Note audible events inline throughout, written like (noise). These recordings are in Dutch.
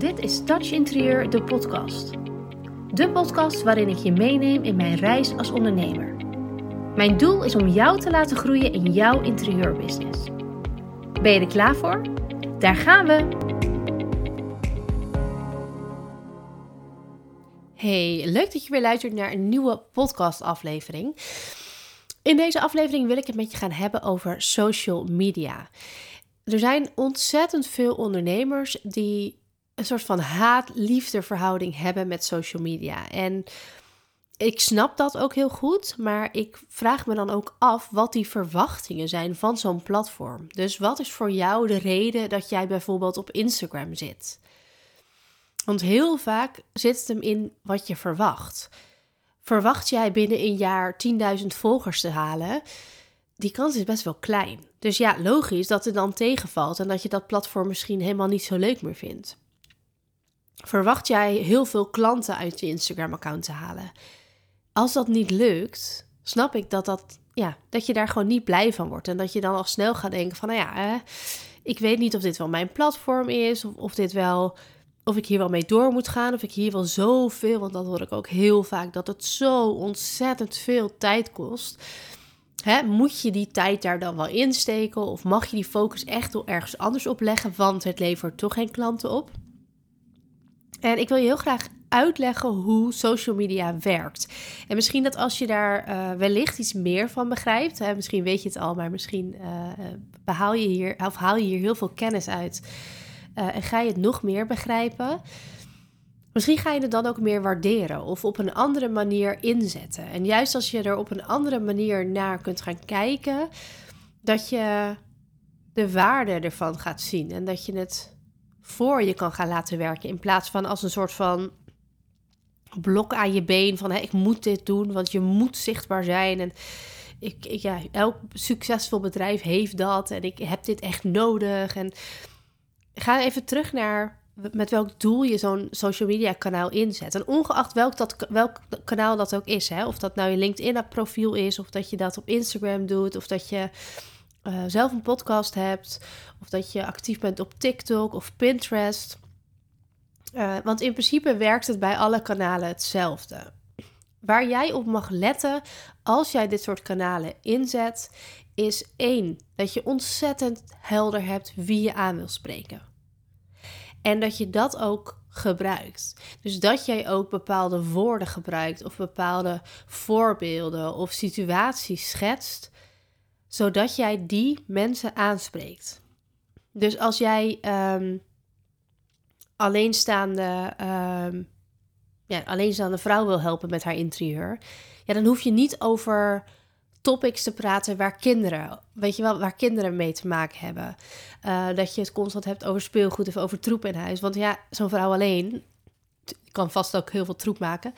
Dit is Touch Interieur, de podcast. De podcast waarin ik je meeneem in mijn reis als ondernemer. Mijn doel is om jou te laten groeien in jouw interieurbusiness. Ben je er klaar voor? Daar gaan we! Hey, leuk dat je weer luistert naar een nieuwe podcastaflevering. In deze aflevering wil ik het met je gaan hebben over social media. Er zijn ontzettend veel ondernemers die een soort van haat-liefde verhouding hebben met social media. En ik snap dat ook heel goed, maar ik vraag me dan ook af wat die verwachtingen zijn van zo'n platform. Dus wat is voor jou de reden dat jij bijvoorbeeld op Instagram zit? Want heel vaak zit het hem in wat je verwacht. Verwacht jij binnen een jaar 10.000 volgers te halen? Die kans is best wel klein. Dus ja, logisch dat het dan tegenvalt en dat je dat platform misschien helemaal niet zo leuk meer vindt. Verwacht jij heel veel klanten uit je Instagram-account te halen? Als dat niet lukt, snap ik dat, dat, ja, dat je daar gewoon niet blij van wordt. En dat je dan al snel gaat denken van, nou ja, ik weet niet of dit wel mijn platform is, of, of dit wel of ik hier wel mee door moet gaan, of ik hier wel zoveel, want dat hoor ik ook heel vaak, dat het zo ontzettend veel tijd kost. Hè, moet je die tijd daar dan wel insteken, of mag je die focus echt wel ergens anders op leggen, want het levert toch geen klanten op? En ik wil je heel graag uitleggen hoe social media werkt. En misschien dat als je daar uh, wellicht iets meer van begrijpt, hè, misschien weet je het al, maar misschien uh, behaal je hier, of haal je hier heel veel kennis uit. En ga je het nog meer begrijpen. Misschien ga je het dan ook meer waarderen of op een andere manier inzetten. En juist als je er op een andere manier naar kunt gaan kijken, dat je de waarde ervan gaat zien en dat je het voor je kan gaan laten werken. In plaats van als een soort van blok aan je been van hé, ik moet dit doen, want je moet zichtbaar zijn. En ik, ik, ja, elk succesvol bedrijf heeft dat en ik heb dit echt nodig. En ga even terug naar met welk doel je zo'n social media kanaal inzet. En ongeacht welk, dat, welk kanaal dat ook is, hè? of dat nou je LinkedIn profiel is, of dat je dat op Instagram doet, of dat je uh, zelf een podcast hebt, of dat je actief bent op TikTok of Pinterest. Uh, want in principe werkt het bij alle kanalen hetzelfde. Waar jij op mag letten als jij dit soort kanalen inzet, is één, dat je ontzettend helder hebt wie je aan wil spreken. En dat je dat ook gebruikt. Dus dat jij ook bepaalde woorden gebruikt of bepaalde voorbeelden of situaties schetst zodat jij die mensen aanspreekt. Dus als jij um, alleenstaande, um, ja, alleenstaande vrouw wil helpen met haar interieur, ja, dan hoef je niet over topics te praten waar kinderen, weet je wel, waar kinderen mee te maken hebben. Uh, dat je het constant hebt over speelgoed of over troep in huis. Want ja, zo'n vrouw alleen kan vast ook heel veel troep maken.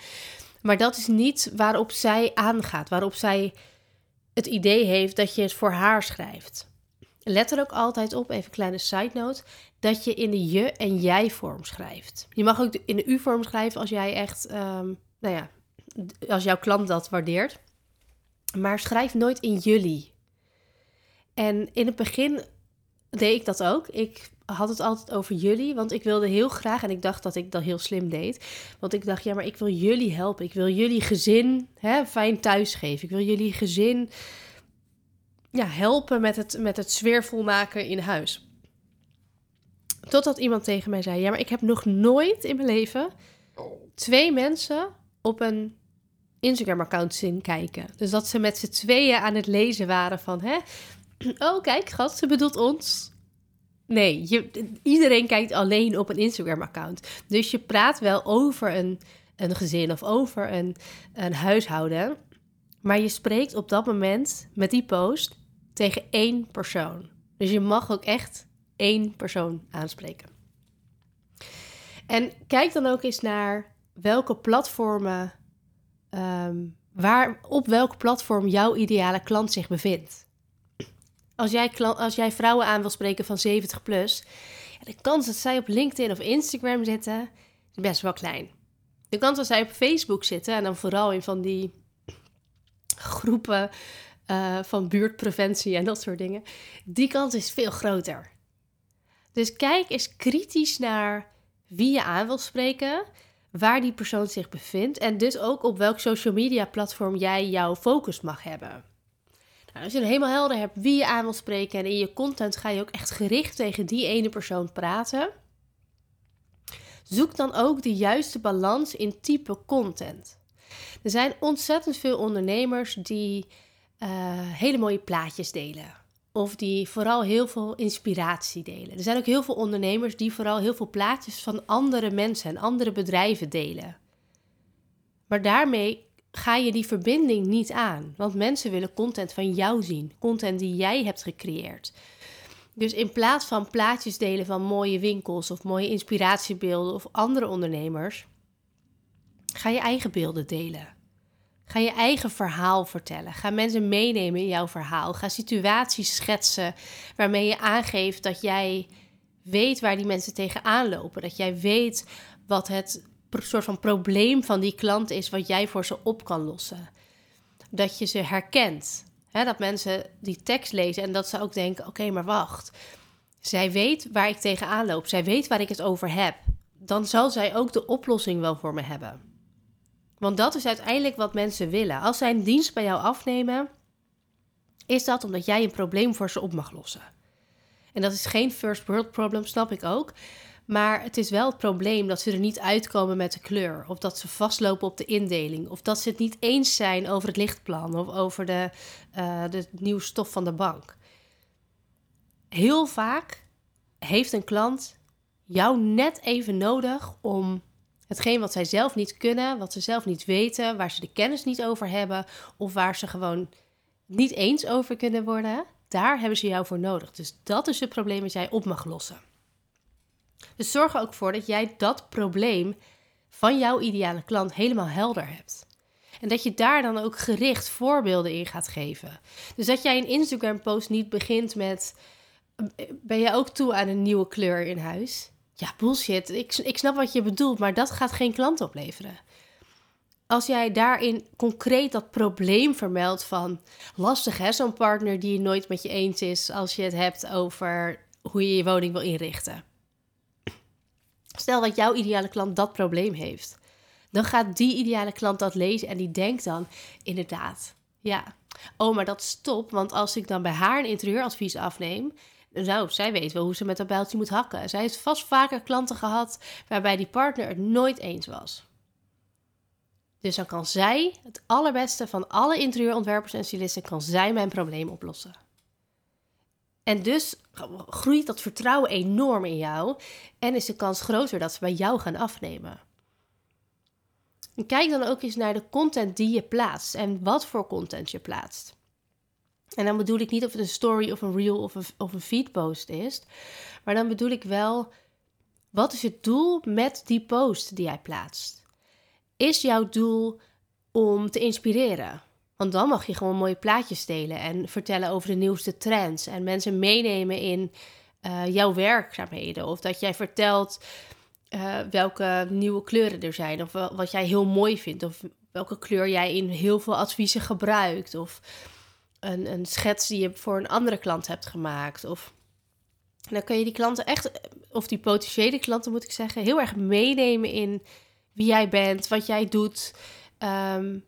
Maar dat is niet waarop zij aangaat, waarop zij het idee heeft dat je het voor haar schrijft. Let er ook altijd op, even een kleine side note, dat je in de je en jij vorm schrijft. Je mag ook in de u vorm schrijven als jij echt, um, nou ja, als jouw klant dat waardeert. Maar schrijf nooit in jullie. En in het begin deed ik dat ook. Ik had het altijd over jullie, want ik wilde heel graag, en ik dacht dat ik dat heel slim deed, want ik dacht, ja, maar ik wil jullie helpen. Ik wil jullie gezin hè, fijn thuis geven. Ik wil jullie gezin ja, helpen met het, met het sfeervol maken in huis. Totdat iemand tegen mij zei, ja, maar ik heb nog nooit in mijn leven twee mensen op een Instagram-account zien kijken. Dus dat ze met z'n tweeën aan het lezen waren van, hè, (clears throat) oh kijk, schat, ze bedoelt ons. Nee, je, iedereen kijkt alleen op een Instagram-account. Dus je praat wel over een, een gezin of over een, een huishouden. Maar je spreekt op dat moment met die post tegen één persoon. Dus je mag ook echt één persoon aanspreken. En kijk dan ook eens naar welke platformen, um, waar, op welk platform jouw ideale klant zich bevindt als jij, als jij vrouwen aan wil spreken van 70 plus, de kans dat zij op LinkedIn of Instagram zitten, is best wel klein. De kans dat zij op Facebook zitten, en dan vooral in van die groepen uh, van buurtpreventie en dat soort dingen, die kans is veel groter. Dus kijk eens kritisch naar wie je aan wil spreken, waar die persoon zich bevindt en dus ook op welk social media platform jij jouw focus mag hebben. Nou, als je helemaal helder hebt wie je aan wil spreken en in je content ga je ook echt gericht tegen die ene persoon praten, zoek dan ook de juiste balans in type content. Er zijn ontzettend veel ondernemers die uh, hele mooie plaatjes delen. Of die vooral heel veel inspiratie delen. Er zijn ook heel veel ondernemers die vooral heel veel plaatjes van andere mensen en andere bedrijven delen. Maar daarmee ga je die verbinding niet aan. Want mensen willen content van jou zien. Content die jij hebt gecreëerd. Dus in plaats van plaatjes delen van mooie winkels of mooie inspiratiebeelden of andere ondernemers, ga je eigen beelden delen. Ga je eigen verhaal vertellen. Ga mensen meenemen in jouw verhaal. Ga situaties schetsen waarmee je aangeeft dat jij weet waar die mensen tegenaan lopen. Dat jij weet wat het soort van probleem van die klant is wat jij voor ze op kan lossen. Dat je ze herkent. dat mensen die tekst lezen en dat ze ook denken: oké, maar wacht. Zij weet waar ik tegenaan loop. Zij weet waar ik het over heb. Dan zal zij ook de oplossing wel voor me hebben. Want dat is uiteindelijk wat mensen willen. Als zij een dienst bij jou afnemen, is dat omdat jij een probleem voor ze op mag lossen. En dat is geen first world problem, snap ik ook. Maar het is wel het probleem dat ze er niet uitkomen met de kleur. Of dat ze vastlopen op de indeling. Of dat ze het niet eens zijn over het lichtplan. Of over de, uh, de nieuwe stof van de bank. Heel vaak heeft een klant jou net even nodig om hetgeen wat zij zelf niet kunnen, wat ze zelf niet weten, waar ze de kennis niet over hebben of waar ze gewoon niet eens over kunnen worden, daar hebben ze jou voor nodig. Dus dat is het probleem dat jij op mag lossen. Dus zorg er ook voor dat jij dat probleem van jouw ideale klant helemaal helder hebt. En dat je daar dan ook gericht voorbeelden in gaat geven. Dus dat jij een Instagram-post niet begint met: Ben je ook toe aan een nieuwe kleur in huis? Ja, bullshit. Ik, ik snap wat je bedoelt, maar dat gaat geen klant opleveren. Als jij daarin concreet dat probleem vermeldt van lastig hè, zo'n partner die nooit met je eens is als je het hebt over hoe je je woning wil inrichten. Stel dat jouw ideale klant dat probleem heeft. Dan gaat die ideale klant dat lezen en die denkt dan inderdaad, ja, oh maar dat stopt, want als ik dan bij haar een interieuradvies afneem, nou, zij weet wel hoe ze met dat bijltje moet hakken. Zij heeft vast vaker klanten gehad waarbij die partner het nooit eens was. Dus dan kan zij, het allerbeste van alle interieurontwerpers en stylisten, kan zij mijn probleem oplossen. En dus groeit dat vertrouwen enorm in jou en is de kans groter dat ze bij jou gaan afnemen. En kijk dan ook eens naar de content die je plaatst en wat voor content je plaatst. En dan bedoel ik niet of het een story of een reel of een, of een feedpost is. Maar dan bedoel ik wel, wat is het doel met die post die jij plaatst? Is jouw doel om te inspireren? Want dan mag je gewoon mooie plaatjes delen en vertellen over de nieuwste trends. En mensen meenemen in uh, jouw werkzaamheden. Of dat jij vertelt uh, welke nieuwe kleuren er zijn. Of wat jij heel mooi vindt. Of welke kleur jij in heel veel adviezen gebruikt. Of een, een schets die je voor een andere klant hebt gemaakt. Of dan kun je die klanten echt, of die potentiële klanten moet ik zeggen, heel erg meenemen in wie jij bent, wat jij doet. Ehm,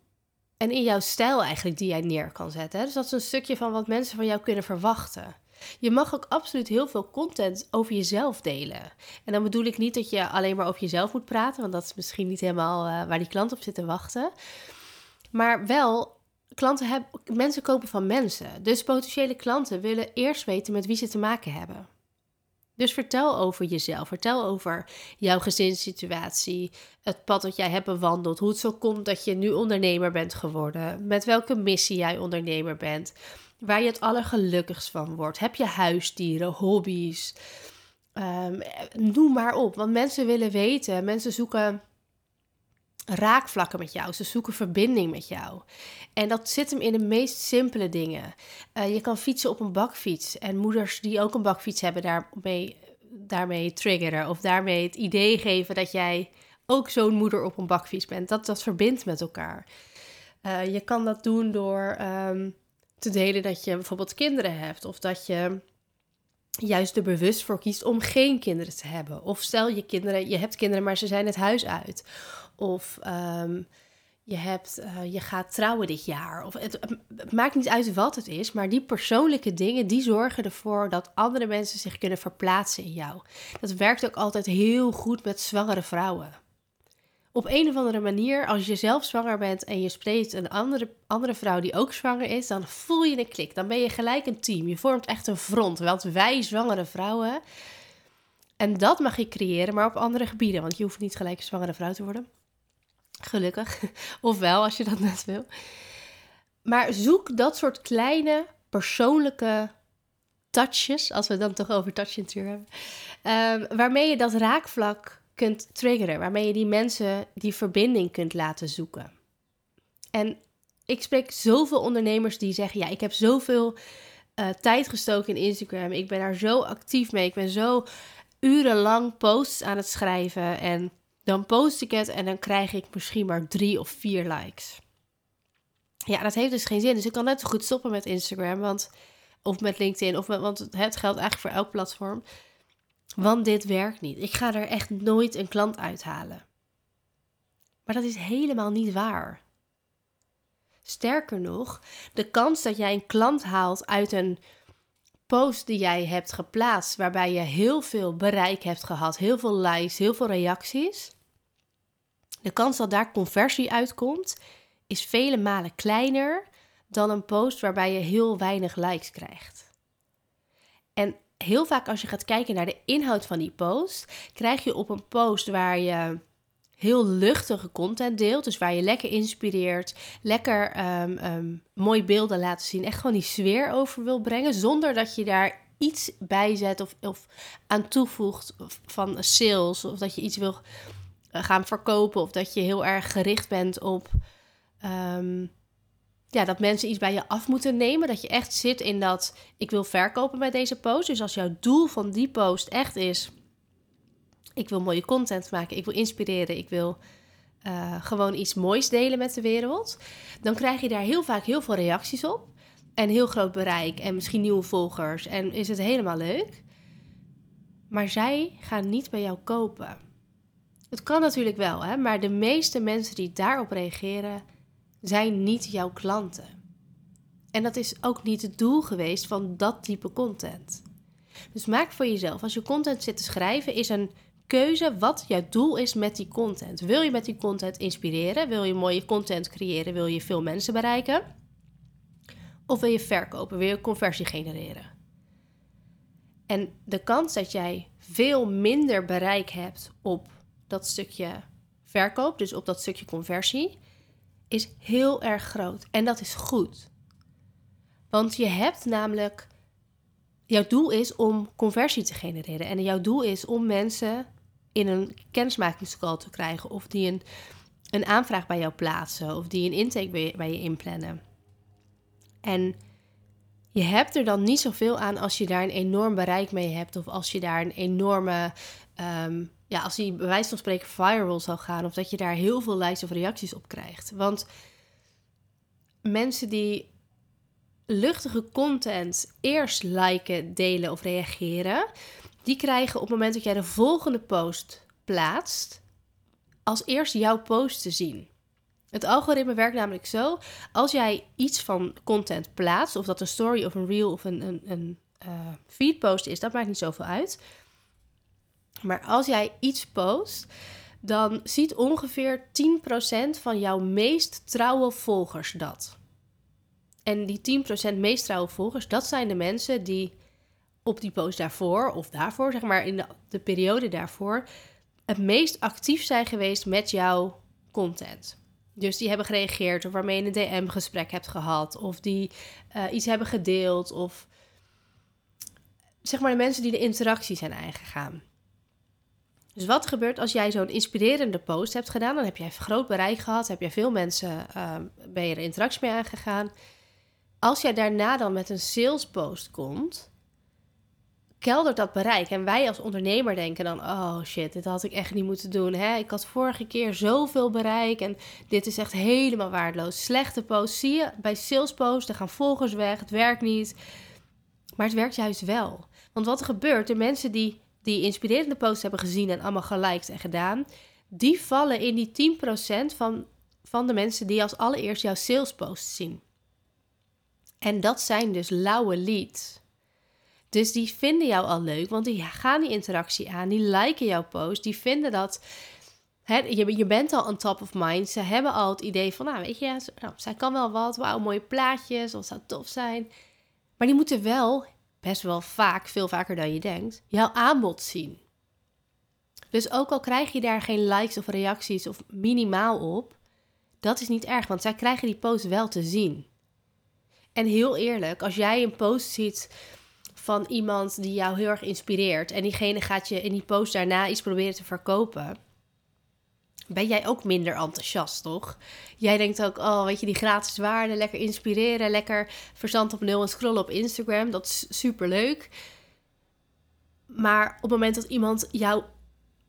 en in jouw stijl eigenlijk die jij neer kan zetten. Dus dat is een stukje van wat mensen van jou kunnen verwachten. Je mag ook absoluut heel veel content over jezelf delen. En dan bedoel ik niet dat je alleen maar over jezelf moet praten, want dat is misschien niet helemaal uh, waar die klant op zit te wachten. Maar wel klanten hebben, mensen kopen van mensen. Dus potentiële klanten willen eerst weten met wie ze te maken hebben. Dus vertel over jezelf. Vertel over jouw gezinssituatie. Het pad dat jij hebt bewandeld. Hoe het zo komt dat je nu ondernemer bent geworden. Met welke missie jij ondernemer bent. Waar je het allergelukkigst van wordt. Heb je huisdieren, hobby's? Um, noem maar op. Want mensen willen weten. Mensen zoeken raakvlakken met jou. Ze zoeken verbinding met jou. En dat zit hem in de meest simpele dingen. Uh, je kan fietsen op een bakfiets. En moeders die ook een bakfiets hebben, daarmee, daarmee triggeren. Of daarmee het idee geven dat jij ook zo'n moeder op een bakfiets bent. Dat, dat verbindt met elkaar. Uh, je kan dat doen door um, te delen dat je bijvoorbeeld kinderen hebt. Of dat je juist er bewust voor kiest om geen kinderen te hebben. Of stel je kinderen, je hebt kinderen, maar ze zijn het huis uit. Of ehm, je, hebt, uh, je gaat trouwen dit jaar. Of het, het, maakt niet uit wat het is, maar die persoonlijke dingen, die zorgen ervoor dat andere mensen zich kunnen verplaatsen in jou. Dat werkt ook altijd heel goed met zwangere vrouwen. Op een of andere manier, als je zelf zwanger bent en je spreekt een andere, andere vrouw die ook zwanger is, dan voel je een klik. Dan ben je gelijk een team. Je vormt echt een front. Want wij zwangere vrouwen. En dat mag je creëren, maar op andere gebieden. Want je hoeft niet gelijk een zwangere vrouw te worden. Gelukkig. (laughs) Of wel, als je dat net wil. Maar zoek dat soort kleine persoonlijke touches, als we dan toch over touch hebben, um, waarmee je dat raakvlak kunt triggeren, waarmee je die mensen die verbinding kunt laten zoeken. En ik spreek zoveel ondernemers die zeggen: Ja, ik heb zoveel uh, tijd gestoken in Instagram. Ik ben daar zo actief mee. Ik ben zo urenlang posts aan het schrijven. En dan post ik het en dan krijg ik misschien maar drie of vier likes. Ja, dat heeft dus geen zin. Dus ik kan net zo goed stoppen met Instagram, want, of met LinkedIn, of want het geldt eigenlijk voor elk platform. Want dit werkt niet. Ik ga er echt nooit een klant uithalen. Maar dat is helemaal niet waar. Sterker nog, de kans dat jij een klant haalt uit een post die jij hebt geplaatst, waarbij je heel veel bereik hebt gehad, heel veel likes, heel veel reacties, de kans dat daar conversie uitkomt, is vele malen kleiner dan een post waarbij je heel weinig likes krijgt. En heel vaak als je gaat kijken naar de inhoud van die post, krijg je op een post waar je heel luchtige content deelt. Dus waar je lekker inspireert, lekker um, mooie beelden laat zien. Echt gewoon die sfeer over wil brengen. Zonder dat je daar iets bij zet of, of aan toevoegt van sales. Of dat je iets wil eh, gaan verkopen. Of dat je heel erg gericht bent op ehm, ja, dat mensen iets bij je af moeten nemen. Dat je echt zit in dat ik wil verkopen bij deze post. Dus als jouw doel van die post echt is: ik wil mooie content maken, ik wil inspireren, ik wil uh, gewoon iets moois delen met de wereld. Dan krijg je daar heel vaak heel veel reacties op. En heel groot bereik en misschien nieuwe volgers. En is het helemaal leuk. Maar zij gaan niet bij jou kopen. Het kan natuurlijk wel, hè? maar de meeste mensen die daarop reageren, zijn niet jouw klanten. En dat is ook niet het doel geweest van dat type content. Dus maak voor jezelf, als je content zit te schrijven, is een keuze wat jouw doel is met die content. Wil je met die content inspireren? Wil je mooie content creëren? Wil je veel mensen bereiken? Of wil je verkopen? Wil je conversie genereren? En de kans dat jij veel minder bereik hebt op dat stukje verkoop, dus op dat stukje conversie, is heel erg groot. En dat is goed. Want je hebt namelijk. Jouw doel is om conversie te genereren. En jouw doel is om mensen in een kennismakingscall te krijgen. Of die een, een aanvraag bij jou plaatsen. Of die een intake bij, je inplannen. En je hebt er dan niet zoveel aan als je daar een enorm bereik mee hebt. Of als je daar een enorme um, ja, als die bij wijze van spreken viral zou gaan, of dat je daar heel veel likes of reacties op krijgt. Want mensen die luchtige content eerst liken, delen of reageren, die krijgen op het moment dat jij de volgende post plaatst, als eerst jouw post te zien. Het algoritme werkt namelijk zo: als jij iets van content plaatst, of dat een story of een reel of een, een, een uh, feedpost is, dat maakt niet zoveel uit. Maar als jij iets post, dan ziet ongeveer 10% van jouw meest trouwe volgers dat. En die 10% meest trouwe volgers, dat zijn de mensen die op die post daarvoor of daarvoor, zeg maar in de, de periode daarvoor, het meest actief zijn geweest met jouw content. Dus die hebben gereageerd of waarmee je een DM-gesprek hebt gehad, of die uh, iets hebben gedeeld, of zeg maar de mensen die de interactie zijn aangegaan. Dus wat gebeurt als jij zo'n inspirerende post hebt gedaan? Dan heb jij groot bereik gehad, heb jij veel mensen, uh, ben je er interactie mee aangegaan. Als jij daarna dan met een sales post komt, keldert dat bereik. En wij als ondernemer denken dan, oh shit, dit had ik echt niet moeten doen. Hè? Ik had vorige keer zoveel bereik en dit is echt helemaal waardeloos. Slechte post, zie je bij sales posts, er gaan volgers weg, het werkt niet. Maar het werkt juist wel. Want wat er gebeurt, de mensen die die inspirerende posts hebben gezien en allemaal geliked en gedaan, die vallen in die 10% van, van de mensen die als allereerst jouw salespost zien. En dat zijn dus lauwe leads. Dus die vinden jou al leuk, want die gaan die interactie aan, die liken jouw post, die vinden dat je, je bent al on top of mind. Ze hebben al het idee van, nou weet je, nou, zij kan wel wat, wauw, mooie plaatjes, dat zou tof zijn. Maar die moeten wel, best wel vaak, veel vaker dan je denkt, jouw aanbod zien. Dus ook al krijg je daar geen likes of reacties of minimaal op, dat is niet erg, want zij krijgen die post wel te zien. En heel eerlijk, als jij een post ziet van iemand die jou heel erg inspireert en diegene gaat je in die post daarna iets proberen te verkopen, ben jij ook minder enthousiast, toch? Jij denkt ook, oh, weet je, die gratis waarde, lekker inspireren, lekker verstand op nul en scrollen op Instagram, dat is super leuk. Maar op het moment dat iemand jou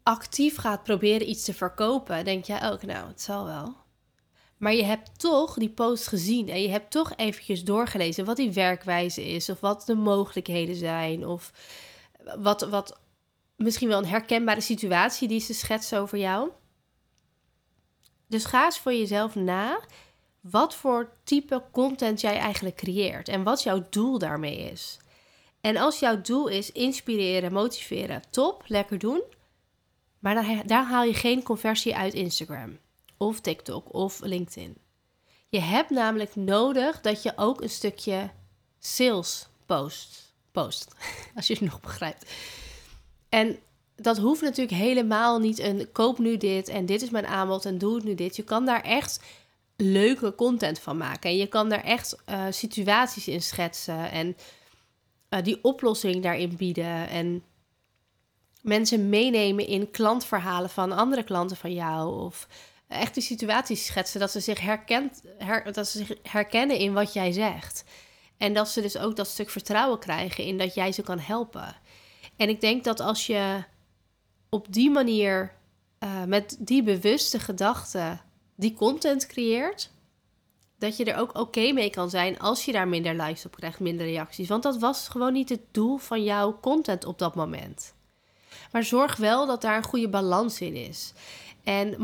actief gaat proberen iets te verkopen, denk jij ook, nou, het zal wel. Maar je hebt toch die post gezien en je hebt toch eventjes doorgelezen wat die werkwijze is, of wat de mogelijkheden zijn, of wat, wat misschien wel een herkenbare situatie die ze schetsen over jou. Dus ga eens voor jezelf na wat voor type content jij eigenlijk creëert en wat jouw doel daarmee is. En als jouw doel is inspireren, motiveren, top, lekker doen. Maar daar, daar haal je geen conversie uit Instagram of TikTok of LinkedIn. Je hebt namelijk nodig dat je ook een stukje sales post. post (laughs) als je het nog begrijpt. En dat hoeft natuurlijk helemaal niet een koop nu dit en dit is mijn aanbod en doe het nu dit. Je kan daar echt leuke content van maken. En je kan daar echt uh, situaties in schetsen en uh, die oplossing daarin bieden. En mensen meenemen in klantverhalen van andere klanten van jou. Of echt die situaties schetsen dat ze zich, herkent, her, dat ze zich herkennen in wat jij zegt. En dat ze dus ook dat stuk vertrouwen krijgen in dat jij ze kan helpen. En ik denk dat als je op die manier, uh, met die bewuste gedachte, die content creëert, dat je er ook oké mee kan zijn als je daar minder likes op krijgt, minder reacties. Want dat was gewoon niet het doel van jouw content op dat moment. Maar zorg wel dat daar een goede balans in is. En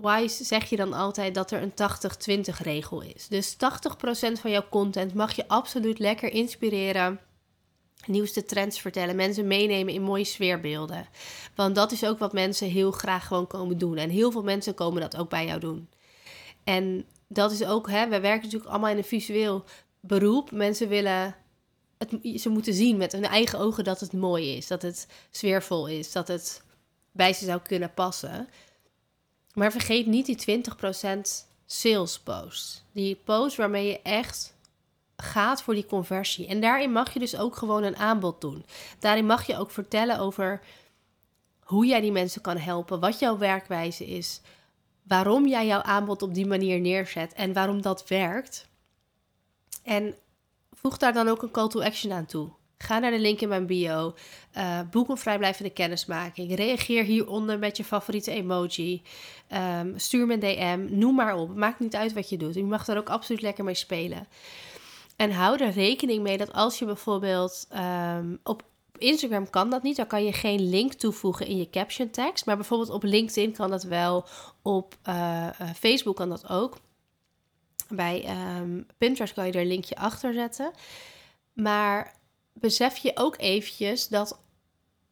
marketing-wise zeg je dan altijd dat er een 80-20 regel is. Dus 80% van jouw content mag je absoluut lekker inspireren nieuwste trends vertellen, mensen meenemen in mooie sfeerbeelden. Want dat is ook wat mensen heel graag gewoon komen doen. En heel veel mensen komen dat ook bij jou doen. En dat is ook, hè, we werken natuurlijk allemaal in een visueel beroep. Mensen willen het, ze moeten zien met hun eigen ogen dat het mooi is, dat het sfeervol is, dat het bij ze zou kunnen passen. Maar vergeet niet die 20% sales post. Die post waarmee je echt gaat voor die conversie. En daarin mag je dus ook gewoon een aanbod doen. Daarin mag je ook vertellen over hoe jij die mensen kan helpen, wat jouw werkwijze is, waarom jij jouw aanbod op die manier neerzet en waarom dat werkt. En voeg daar dan ook een call to action aan toe. Ga naar de link in mijn bio. Uh, boek een vrijblijvende kennismaking. Reageer hieronder met je favoriete emoji. Um, stuur me een DM. Noem maar op. Maakt niet uit wat je doet. Je mag daar ook absoluut lekker mee spelen. En hou er rekening mee dat als je bijvoorbeeld um, op Instagram kan dat niet, dan kan je geen link toevoegen in je caption tekst. Maar bijvoorbeeld op LinkedIn kan dat wel, op uh, Facebook kan dat ook. Bij um, Pinterest kan je er een linkje achter zetten. Maar besef je ook eventjes dat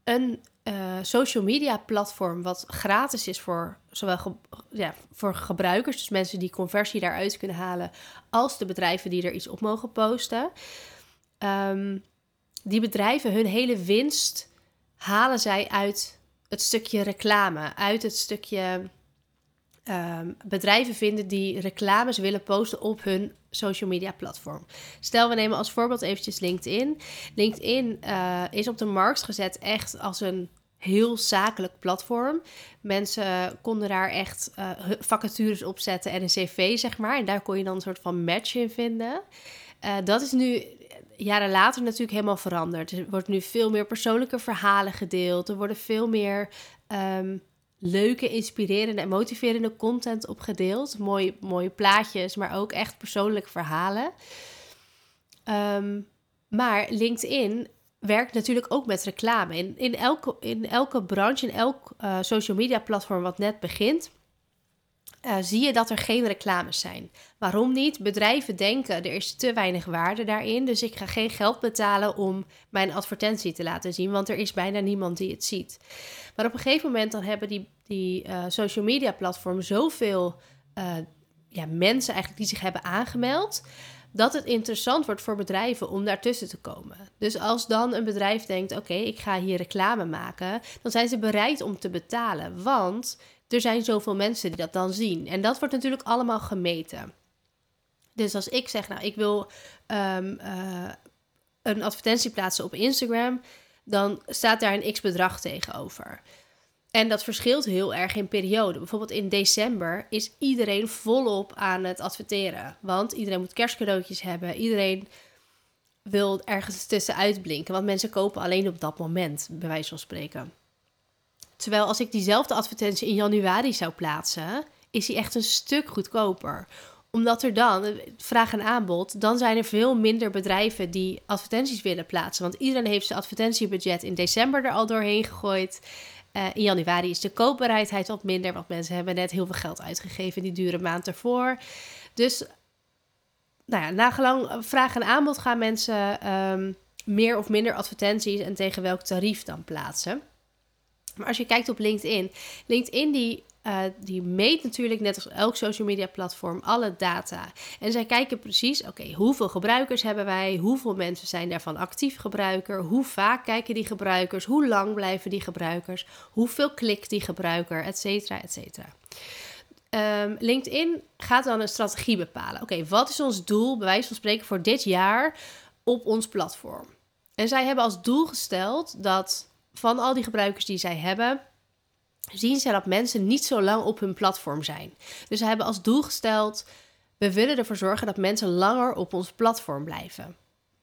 een uh, social media platform wat gratis is voor zowel ja, voor gebruikers, dus mensen die conversie daaruit kunnen halen, als de bedrijven die er iets op mogen posten. Um, die bedrijven, hun hele winst halen zij uit het stukje reclame, uit het stukje um, bedrijven vinden die reclames willen posten op hun social media platform. Stel, we nemen als voorbeeld eventjes LinkedIn. LinkedIn uh, is op de markt gezet echt als een heel zakelijk platform. Mensen konden daar echt uh, vacatures op zetten en een cv, zeg maar. En daar kon je dan een soort van match in vinden. Uh, dat is nu jaren later natuurlijk helemaal veranderd. Er wordt nu veel meer persoonlijke verhalen gedeeld. Er worden veel meer um, leuke, inspirerende en motiverende content op gedeeld. Mooie, mooie plaatjes, maar ook echt persoonlijke verhalen. Um, maar LinkedIn werkt natuurlijk ook met reclame. In, in, elke, in elke branche, in elk uh, social media platform wat net begint, uh, zie je dat er geen reclames zijn. Waarom niet? Bedrijven denken er is te weinig waarde daarin, dus ik ga geen geld betalen om mijn advertentie te laten zien, want er is bijna niemand die het ziet. Maar op een gegeven moment dan hebben die, die uh, social media platformen zoveel ja, mensen eigenlijk die zich hebben aangemeld dat het interessant wordt voor bedrijven om daartussen te komen. Dus als dan een bedrijf denkt: oké, ik ga hier reclame maken, dan zijn ze bereid om te betalen. Want er zijn zoveel mensen die dat dan zien. En dat wordt natuurlijk allemaal gemeten. Dus als ik zeg, nou, ik wil um, uh, een advertentie plaatsen op Instagram, dan staat daar een x bedrag tegenover. En dat verschilt heel erg in periode. Bijvoorbeeld in december is iedereen volop aan het adverteren. Want iedereen moet kerstcadeautjes hebben. Iedereen wil ergens tussenuit blinken. Want mensen kopen alleen op dat moment, bij wijze van spreken. Terwijl als ik diezelfde advertentie in januari zou plaatsen, is die echt een stuk goedkoper. Omdat er dan, vraag en aanbod, dan zijn er veel minder bedrijven die advertenties willen plaatsen. Want iedereen heeft zijn advertentiebudget in december er al doorheen gegooid. Uh, in januari is de koopbereidheid wat minder, want mensen hebben net heel veel geld uitgegeven die dure maand ervoor. Dus nou ja, nagelang vraag en aanbod gaan mensen um, meer of minder advertenties en tegen welk tarief dan plaatsen. Maar als je kijkt op LinkedIn, LinkedIn die uh, die meet natuurlijk net als elk social media platform alle data. En zij kijken precies, oké, hoeveel gebruikers hebben wij? Hoeveel mensen zijn daarvan actief gebruiker? Hoe vaak kijken die gebruikers? Hoe lang blijven die gebruikers? Hoeveel klikt die gebruiker? Etcetera, etcetera. Um, LinkedIn gaat dan een strategie bepalen. Oké, wat is ons doel, bij wijze van spreken, voor dit jaar op ons platform? En zij hebben als doel gesteld dat van al die gebruikers die zij hebben, zien ze dat mensen niet zo lang op hun platform zijn. Dus ze hebben als doel gesteld: we willen ervoor zorgen dat mensen langer op ons platform blijven.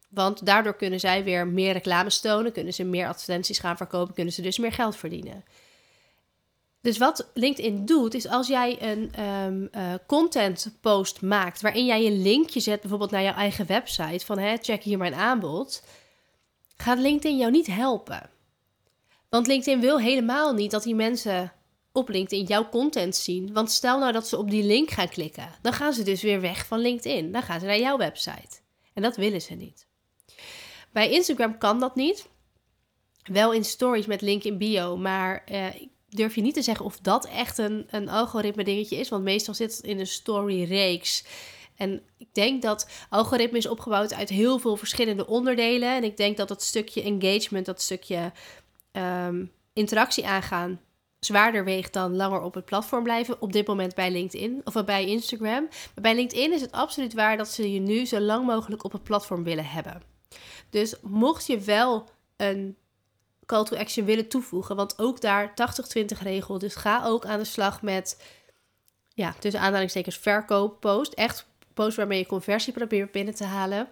Want daardoor kunnen zij weer meer reclames tonen, kunnen ze meer advertenties gaan verkopen, kunnen ze dus meer geld verdienen. Dus wat LinkedIn doet, is als jij een um, content post maakt waarin jij een linkje zet, bijvoorbeeld naar jouw eigen website, van hè, check hier mijn aanbod, gaat LinkedIn jou niet helpen. Want LinkedIn wil helemaal niet dat die mensen op LinkedIn jouw content zien. Want stel nou dat ze op die link gaan klikken, dan gaan ze dus weer weg van LinkedIn. Dan gaan ze naar jouw website. En dat willen ze niet. Bij Instagram kan dat niet. Wel in stories met link in bio, maar uh, durf je niet te zeggen of dat echt een, een algoritme dingetje is. Want meestal zit het in een story reeks. En ik denk dat algoritme is opgebouwd uit heel veel verschillende onderdelen. En ik denk dat dat stukje engagement, dat stukje um, interactie aangaan zwaarder weegt dan langer op het platform blijven. Op dit moment bij LinkedIn of bij Instagram. Maar bij LinkedIn is het absoluut waar dat ze je nu zo lang mogelijk op het platform willen hebben. Dus mocht je wel een call to action willen toevoegen, want ook daar 80-20 regel. Dus ga ook aan de slag met, ja, tussen aanhalingstekens verkooppost. Echt post waarmee je conversie probeert binnen te halen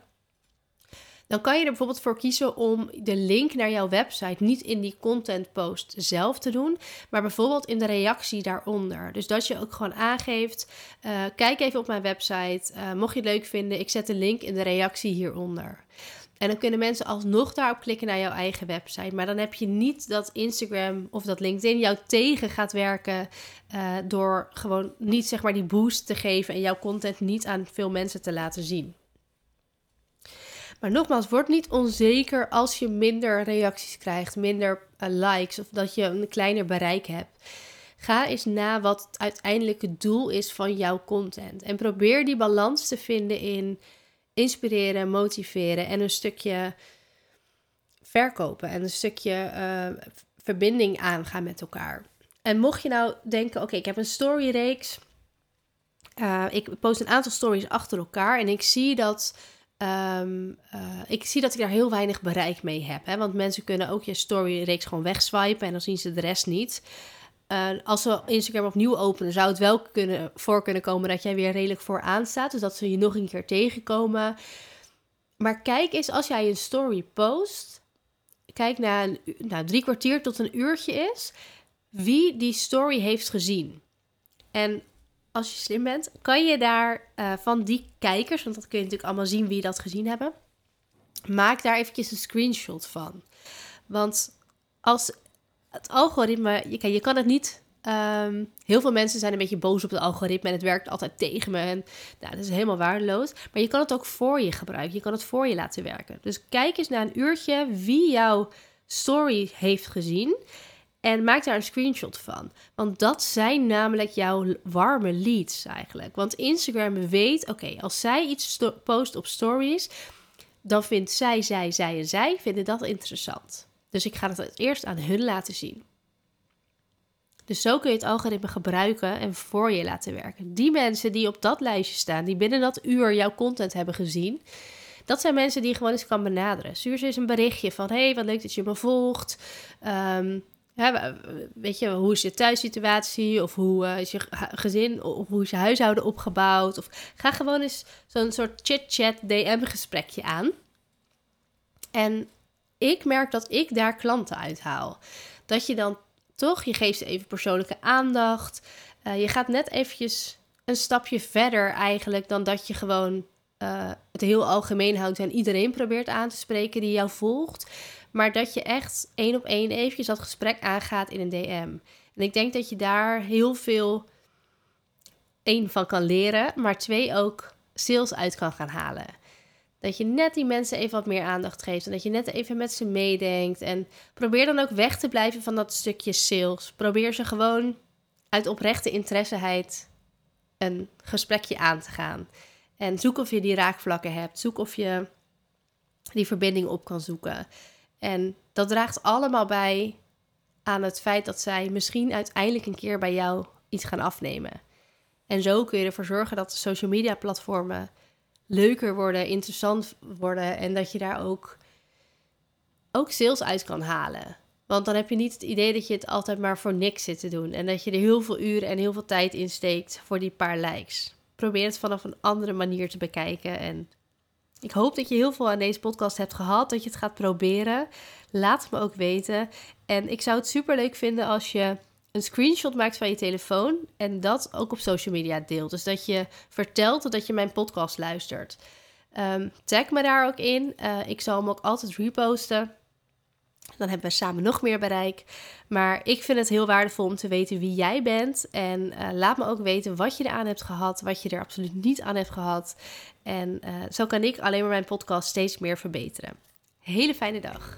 dan kan je er bijvoorbeeld voor kiezen om de link naar jouw website niet in die content post zelf te doen, maar bijvoorbeeld in de reactie daaronder. Dus dat je ook gewoon aangeeft: uh, kijk even op mijn website. Uh, mocht je het leuk vinden, ik zet de link in de reactie hieronder. En dan kunnen mensen alsnog daarop klikken naar jouw eigen website. Maar dan heb je niet dat Instagram of dat LinkedIn jou tegen gaat werken. Uh, door gewoon niet zeg maar die boost te geven en jouw content niet aan veel mensen te laten zien. Maar nogmaals, word niet onzeker als je minder reacties krijgt, minder uh, likes of dat je een kleiner bereik hebt. Ga eens na wat het uiteindelijke doel is van jouw content. En probeer die balans te vinden in inspireren, motiveren en een stukje verkopen en een stukje uh, verbinding aangaan met elkaar. En mocht je nou denken: oké, ik heb een storyreeks. Uh, ik post een aantal stories achter elkaar en ik zie dat Um, uh, ik zie dat ik daar heel weinig bereik mee heb. Hè? Want mensen kunnen ook je storyreeks gewoon wegswipen en dan zien ze de rest niet. Uh, als we Instagram opnieuw openen, zou het wel kunnen, voor kunnen komen dat jij weer redelijk vooraan staat. Dus dat ze je nog een keer tegenkomen. Maar kijk eens, als jij een story post, kijk naar een, nou, drie kwartier tot een uurtje is, wie die story heeft gezien. En als je slim bent, kan je daar uh, van die kijkers, want dat kun je natuurlijk allemaal zien wie dat gezien hebben, maak daar eventjes een screenshot van. Want als het algoritme, je, je kan het niet. Um, heel veel mensen zijn een beetje boos op het algoritme en het werkt altijd tegen me. En nou, dat is helemaal waardeloos. Maar je kan het ook voor je gebruiken. Je kan het voor je laten werken. Dus kijk eens na een uurtje wie jouw story heeft gezien. En maak daar een screenshot van. Want dat zijn namelijk jouw warme leads eigenlijk. Want Instagram weet, oké, als zij iets post op stories, dan vindt zij, zij, zij en zij vinden dat interessant. Dus ik ga het eerst aan hun laten zien. Dus zo kun je het algoritme gebruiken en voor je laten werken. Die mensen die op dat lijstje staan, die binnen dat uur jouw content hebben gezien, dat zijn mensen die je gewoon eens kan benaderen. Stuur ze eens een berichtje van: hey, wat leuk dat je me volgt. Um, weet je, hoe is je thuissituatie? Of hoe uh, is je gezin? Of hoe is je huishouden opgebouwd? Of ga gewoon eens zo'n soort chit-chat DM-gesprekje aan. En ik merk dat ik daar klanten uithaal. Dat je dan toch, je geeft ze even persoonlijke aandacht. Uh, je gaat net eventjes een stapje verder eigenlijk dan dat je gewoon uh, het heel algemeen houdt en iedereen probeert aan te spreken die jou volgt. Maar dat je echt één op één eventjes dat gesprek aangaat in een DM. En ik denk dat je daar heel veel één van kan leren, maar twee ook sales uit kan gaan halen. Dat je net die mensen even wat meer aandacht geeft. En dat je net even met ze meedenkt. En probeer dan ook weg te blijven van dat stukje sales. Probeer ze gewoon uit oprechte interesseheid een gesprekje aan te gaan. En zoek of je die raakvlakken hebt. Zoek of je die verbinding op kan zoeken. En dat draagt allemaal bij aan het feit dat zij misschien uiteindelijk een keer bij jou iets gaan afnemen. En zo kun je ervoor zorgen dat de social media platformen leuker worden, interessant worden en dat je daar ook, ook sales uit kan halen. Want dan heb je niet het idee dat je het altijd maar voor niks zit te doen en dat je er heel veel uren en heel veel tijd in steekt voor die paar likes. Probeer het vanaf een andere manier te bekijken en ik hoop dat je heel veel aan deze podcast hebt gehad, dat je het gaat proberen. Laat het me ook weten. En ik zou het super leuk vinden als je een screenshot maakt van je telefoon en dat ook op social media deelt. Dus dat je vertelt dat je mijn podcast luistert. Um, tag me daar ook in. Uh, ik zal hem ook altijd reposten. Dan hebben we samen nog meer bereik. Maar ik vind het heel waardevol om te weten wie jij bent. En uh, laat me ook weten wat je eraan hebt gehad, wat je er absoluut niet aan hebt gehad. En uh, zo kan ik alleen maar mijn podcast steeds meer verbeteren. Hele fijne dag.